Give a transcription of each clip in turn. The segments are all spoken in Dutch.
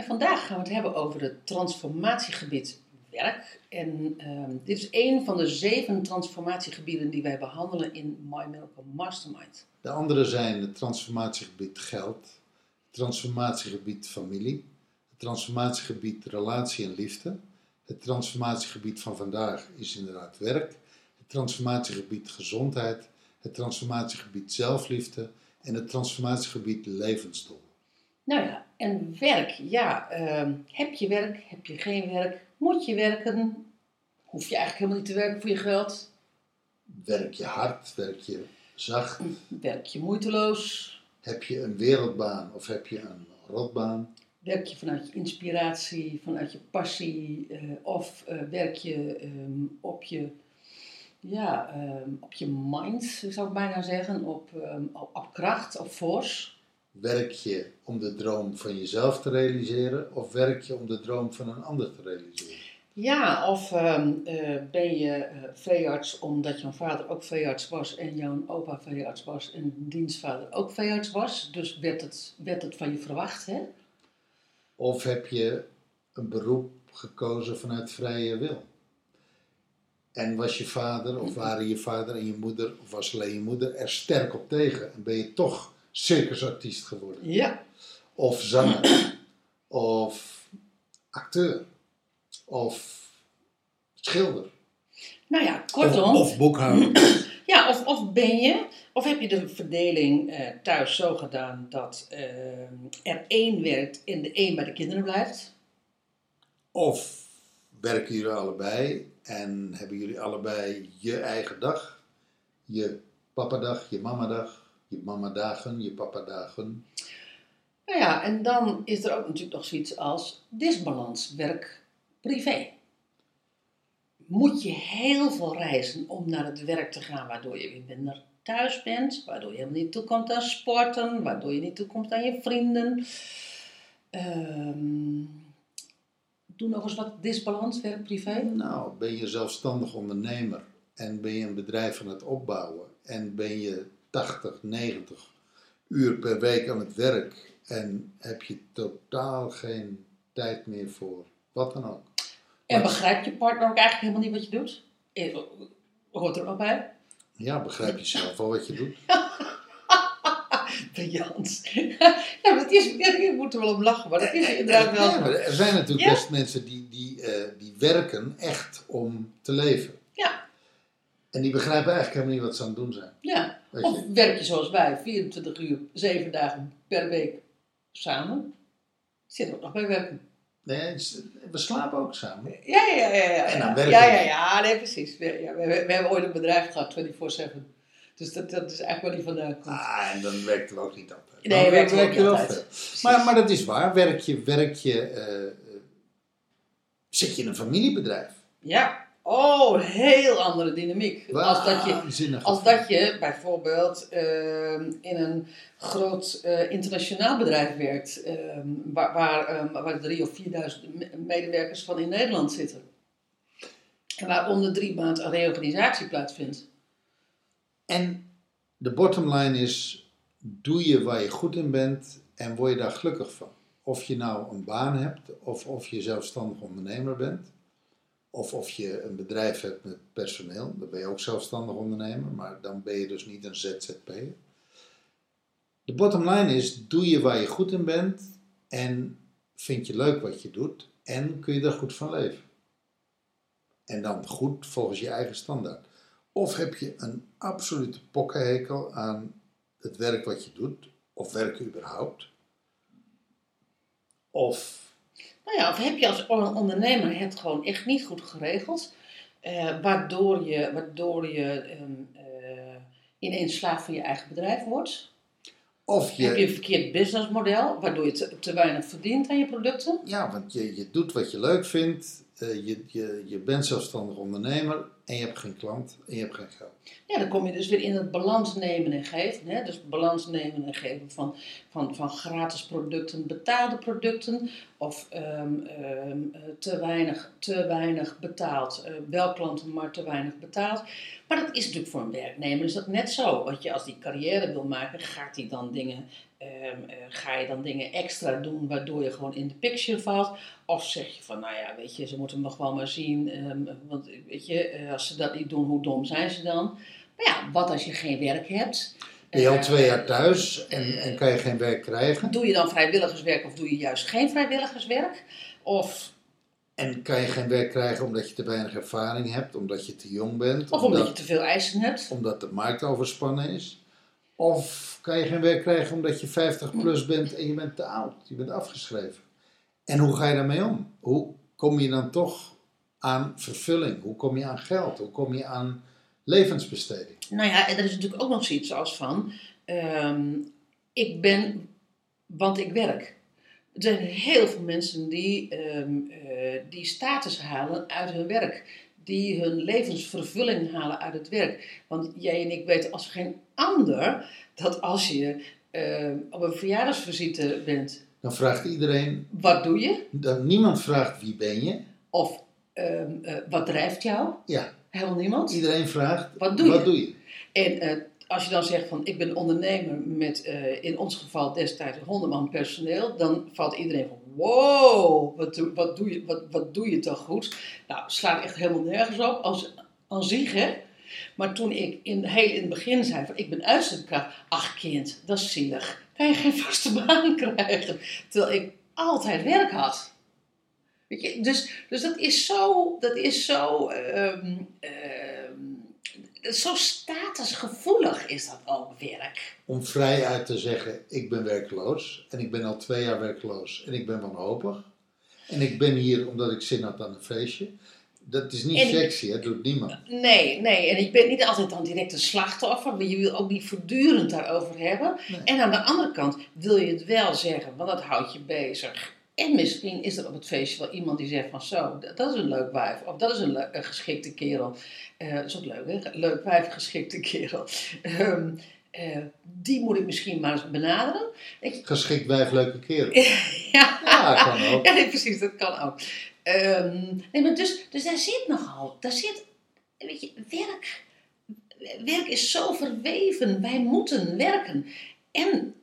En vandaag gaan we het hebben over het transformatiegebied werk. En ehm, dit is een van de zeven transformatiegebieden die wij behandelen in My Miracle Mastermind. De andere zijn het transformatiegebied geld, het transformatiegebied familie, het transformatiegebied relatie en liefde. Het transformatiegebied van vandaag is inderdaad werk, het transformatiegebied gezondheid, het transformatiegebied zelfliefde en het transformatiegebied levensdoel. Nou ja, en werk. Ja, ehm, heb je werk? Heb je geen werk? Moet je werken? Hoef je eigenlijk helemaal niet te werken voor je geld? Werk je hard, werk je zacht, Werk je moeiteloos? heb je een wereldbaan of heb je een rotbaan? Werk je vanuit je inspiratie, vanuit je passie? eh, of eh, werk je ehm, op je, ja, ehm, op je mind, zou ik bijna zeggen, op, op, op kracht, op force? Werk je om de droom van jezelf te realiseren of werk je om de droom van een ander te realiseren? Ja, of ehm, eh, ben je eh, veearts omdat jouw vader ook veearts was en jouw opa veearts was en dienstvader ook veearts was. Dus werd het, werd het van je verwacht, hè? Of heb je een beroep gekozen vanuit vrije wil? En was je vader of waren je vader en je moeder of was alleen je moeder er sterk op tegen en ben je toch circusartiest geworden? Ja. Of zanger of acteur of schilder Nou ja, kortom. of, of boekhouder. Ja, of, of ben je, of heb je de verdeling eh, thuis zo gedaan dat eh, er één werkt en de één bij de kinderen blijft? Of werken jullie allebei en hebben jullie allebei je eigen dag? Je papadag, je mamadag, je mamadagen, je papadagen. Nou ja, en dan is er ook natuurlijk nog zoiets als disbalans, werk-privé. Moet je heel veel reizen om naar het werk te gaan, waardoor je weer minder thuis bent, waardoor je helemaal niet toekomt aan sporten, waardoor je niet toekomt aan je vrienden. Ehm, doe nog eens wat disbalans, werk-privé. Nou, ben je zelfstandig ondernemer en ben je een bedrijf aan het opbouwen en ben je 80, 90 uur per week aan het werk en heb je totaal geen tijd meer voor wat dan ook. En begrijpt je partner ook eigenlijk helemaal niet wat je doet? Eh, Hoort er ook bij? Ja, begrijp je zelf wel wat je doet? Briljant. ja, het is, je moet er wel om lachen, maar dat is inderdaad wel Ja, zo. maar er zijn natuurlijk Ja. best mensen die, die, eh, die werken echt om te leven. Ja. En die begrijpen eigenlijk helemaal niet wat ze aan het doen zijn. Ja. Weet Of je? werk je zoals wij, 24 uur, 7 dagen per week samen. Zit ook nog bij werken. Nee, we slapen ook samen. Ja, ja, ja. ja, ja. En dan ja, werken ja, we. ja, ja, nee, precies. We, ja, we, we hebben ooit een bedrijf gehad, 24-7. Dus dat, dat is eigenlijk waar die vandaan komt. Ah, en dan werkten we ook niet altijd. Nee, Maar werkten we ook je niet wel veel. Maar, maar dat is waar. Werk je, werk je, eh, eh, zit je in een familiebedrijf? Ja. Oh, heel andere dynamiek. Als dat je. Als dat je bijvoorbeeld ehm, in een groot eh, internationaal bedrijf werkt, ehm, waar, waar, ehm, waar drie of vierduizend me- medewerkers van in Nederland zitten. En waar om de drie maanden een reorganisatie plaatsvindt. En de bottom line is, doe je waar je goed in bent en word je daar gelukkig van. Of je nou een baan hebt, of of je zelfstandig ondernemer bent. Of of je een bedrijf hebt met personeel, dan ben je ook zelfstandig ondernemer, maar dan ben je dus niet een ZZP'er. De bottom line is, doe je waar je goed in bent en vind je leuk wat je doet en kun je er goed van leven. En dan goed volgens je eigen standaard. Of heb je een absolute pokkenhekel aan het werk wat je doet, of werken überhaupt. Of Nou ja, of heb je als on- ondernemer het gewoon echt niet goed geregeld, eh, waardoor je, waardoor je ehm, eh, ineens slaaf van je eigen bedrijf wordt. Of je, Heb je een verkeerd businessmodel, waardoor je te, te weinig verdient aan je producten? Ja, want je, je doet wat je leuk vindt. Eh, je, je, je bent zelfstandig ondernemer en je hebt geen klant en je hebt geen geld. Ja, dan kom je dus weer in het balans nemen en geven. Hè? Dus balans nemen en geven van, van, van gratis producten, betaalde producten. Of ehm, ehm, eh, te, weinig, te weinig betaald. eh, wel klanten, maar te weinig betaald. Maar dat is natuurlijk voor een werknemer is dat net zo. Want je als die carrière wil maken, gaat hij dan dingen, ehm, eh, ga je dan dingen extra doen waardoor je gewoon in de picture valt. Of zeg je van, nou ja, weet je, ze moeten me gewoon maar zien. ehm, want weet je, eh, als ze dat niet doen, hoe dom zijn ze dan? Maar ja, wat als je geen werk hebt? Ben je al Eh, twee jaar thuis en, en kan je geen werk krijgen? Doe je dan vrijwilligerswerk of doe je juist geen vrijwilligerswerk? Of, En kan je geen werk krijgen omdat je te weinig ervaring hebt, omdat je te jong bent, of omdat je te veel eisen hebt? omdat de markt overspannen is? Of kan je geen werk krijgen omdat je 50 plus bent en je bent te oud, je bent afgeschreven? En hoe ga je daarmee om? Hoe kom je dan toch aan vervulling? Hoe kom je aan geld? Hoe kom je aan levensbesteding? Nou ja, en er is natuurlijk ook nog zoiets als van, ehm, ik ben, want ik werk. Er zijn heel veel mensen die, ehm, eh, die status halen uit hun werk. Die hun levensvervulling halen uit het werk. Want jij en ik weten als geen ander dat als je ehm, op een verjaardagsvisite bent, Dan vraagt iedereen, wat doe je? dan, niemand vraagt wie ben je? Of ehm, eh, wat drijft jou? Ja, Helemaal niemand. iedereen vraagt, Wat doe je? doe je? En eh, als je dan zegt van ik ben ondernemer met eh, in ons geval destijds 100 man personeel, dan valt iedereen van wow, wat doe, wat doe, je, wat, wat doe je toch goed? Nou, slaat echt helemaal nergens op als aan zich hè. Maar toen ik in, heel in het begin zei van ik ben uitzendkracht, ach kind, dat is zielig. Kan je geen vaste baan krijgen? Terwijl ik altijd werk had. Weet je, dus, dus dat is zo, dat is zo, ehm, ehm, zo statusgevoelig is dat ook werk. Om vrij uit te zeggen, ik ben werkloos en ik ben al twee jaar werkloos en ik ben wanhopig. En ik ben hier omdat ik zin had aan een feestje. Dat is niet En- sexy, dat doet niemand. Nee, nee, en je bent niet altijd dan direct een slachtoffer, maar je wil ook niet voortdurend daarover hebben. Nee. En aan de andere kant wil je het wel zeggen, want dat houdt je bezig. En misschien is er op het feestje wel iemand die zegt van zo, dat- is een leuk wijf. Of dat is een, geschikte kerel. Eh, dat is ook leuk, hè? Leuk wijf, geschikte kerel. Ehm, eh, die moet ik misschien maar eens benaderen. Geschikt wijf, leuke kerel. ja, Ja, kan ook. Ja, nee, precies, dat kan ook. Ehm, nee, maar dus, dus daar zit nogal, daar zit, weet je, werk, werk is zo verweven. Wij moeten werken. En,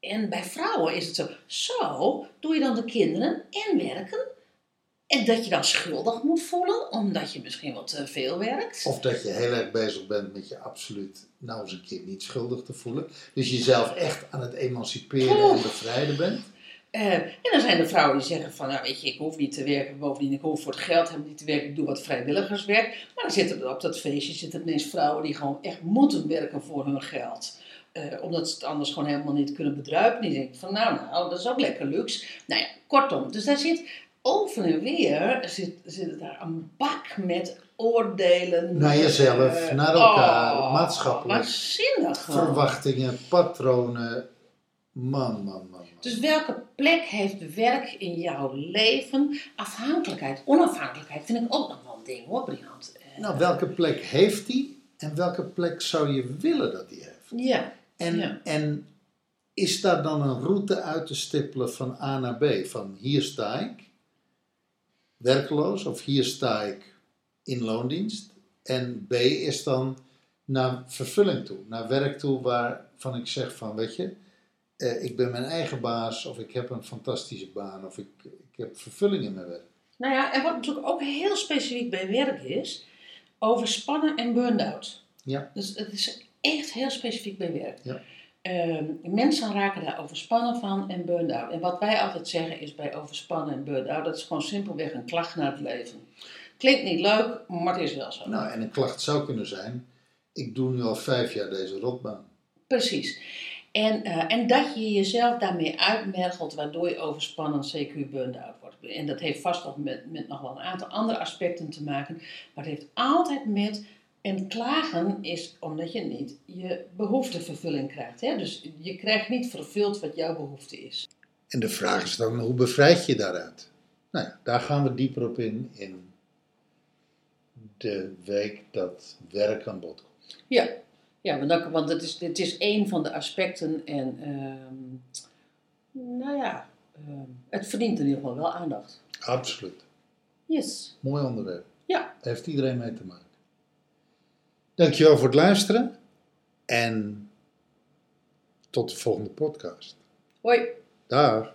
en bij vrouwen is het zo, zo doe je dan de kinderen en werken. En dat je dan schuldig moet voelen, omdat je misschien wat te veel werkt. Of dat je heel erg bezig bent met je absoluut nou eens een keer niet schuldig te voelen. Dus jezelf echt aan het emanciperen en bevrijden bent. Eh, en dan zijn er vrouwen die zeggen van, nou weet je, ik hoef niet te werken, bovendien ik hoef voor het geld helemaal niet te werken, ik doe wat vrijwilligerswerk. Maar dan zitten er op dat feestje zitten ineens vrouwen die gewoon echt moeten werken voor hun geld. Eh, omdat ze het anders gewoon helemaal niet kunnen bedruipen. Die denken van, nou, nou, dat is ook lekker luxe. Nou ja, kortom, dus daar zit over en weer zit, zit daar een bak met oordelen. Naar jezelf, eh, naar elkaar, oh, maatschappelijk. Waanzinnig. Verwachtingen, patronen. Man, man, man. man. Dus welke plek heeft werk in jouw leven? Afhankelijkheid, onafhankelijkheid vind ik ook nog wel een ding hoor, Briant. Eh, Nou, welke plek heeft die en welke plek zou je willen dat die heeft? Ja, En, Ja. en is daar dan een route uit te stippelen van A naar B? Van hier sta ik, werkloos, of hier sta ik in loondienst. En B is dan naar vervulling toe, naar werk toe waarvan ik zeg van, weet je, eh, ik ben mijn eigen baas, of ik heb een fantastische baan, of ik, ik heb vervulling in mijn werk. nou ja, en wat natuurlijk ook heel specifiek bij werk is, overspannen en burn-out. Ja. Dus het is echt heel specifiek bij werk. Ja. Ehm, mensen raken daar overspannen van en burn-out. En wat wij altijd zeggen is bij overspannen en burn-out, dat is gewoon simpelweg een klacht naar het leven. Klinkt niet leuk, maar het is wel zo. Nou, en een klacht zou kunnen zijn, ik doe nu al vijf jaar deze rotbaan. Precies. En, eh, en dat je jezelf daarmee uitmergelt, waardoor je overspannen CQ burn-out wordt. En dat heeft vast nog met, met nog wel een aantal andere aspecten te maken. Maar het heeft altijd met En klagen is omdat je niet je behoeftevervulling krijgt. Hè? Dus je krijgt niet vervuld wat jouw behoefte is. En de vraag is dan, hoe bevrijd je daaruit? Nou ja, daar gaan we dieper op in in de week dat werk aan bod komt. Ja, ja want, dan, want het, is, het is één van de aspecten. En ehm, nou ja, ehm, het verdient in ieder geval wel aandacht. Absoluut. Yes. Mooi onderwerp. Ja. Daar heeft iedereen mee te maken. Dankjewel voor het luisteren en tot de volgende podcast. Hoi. Dag.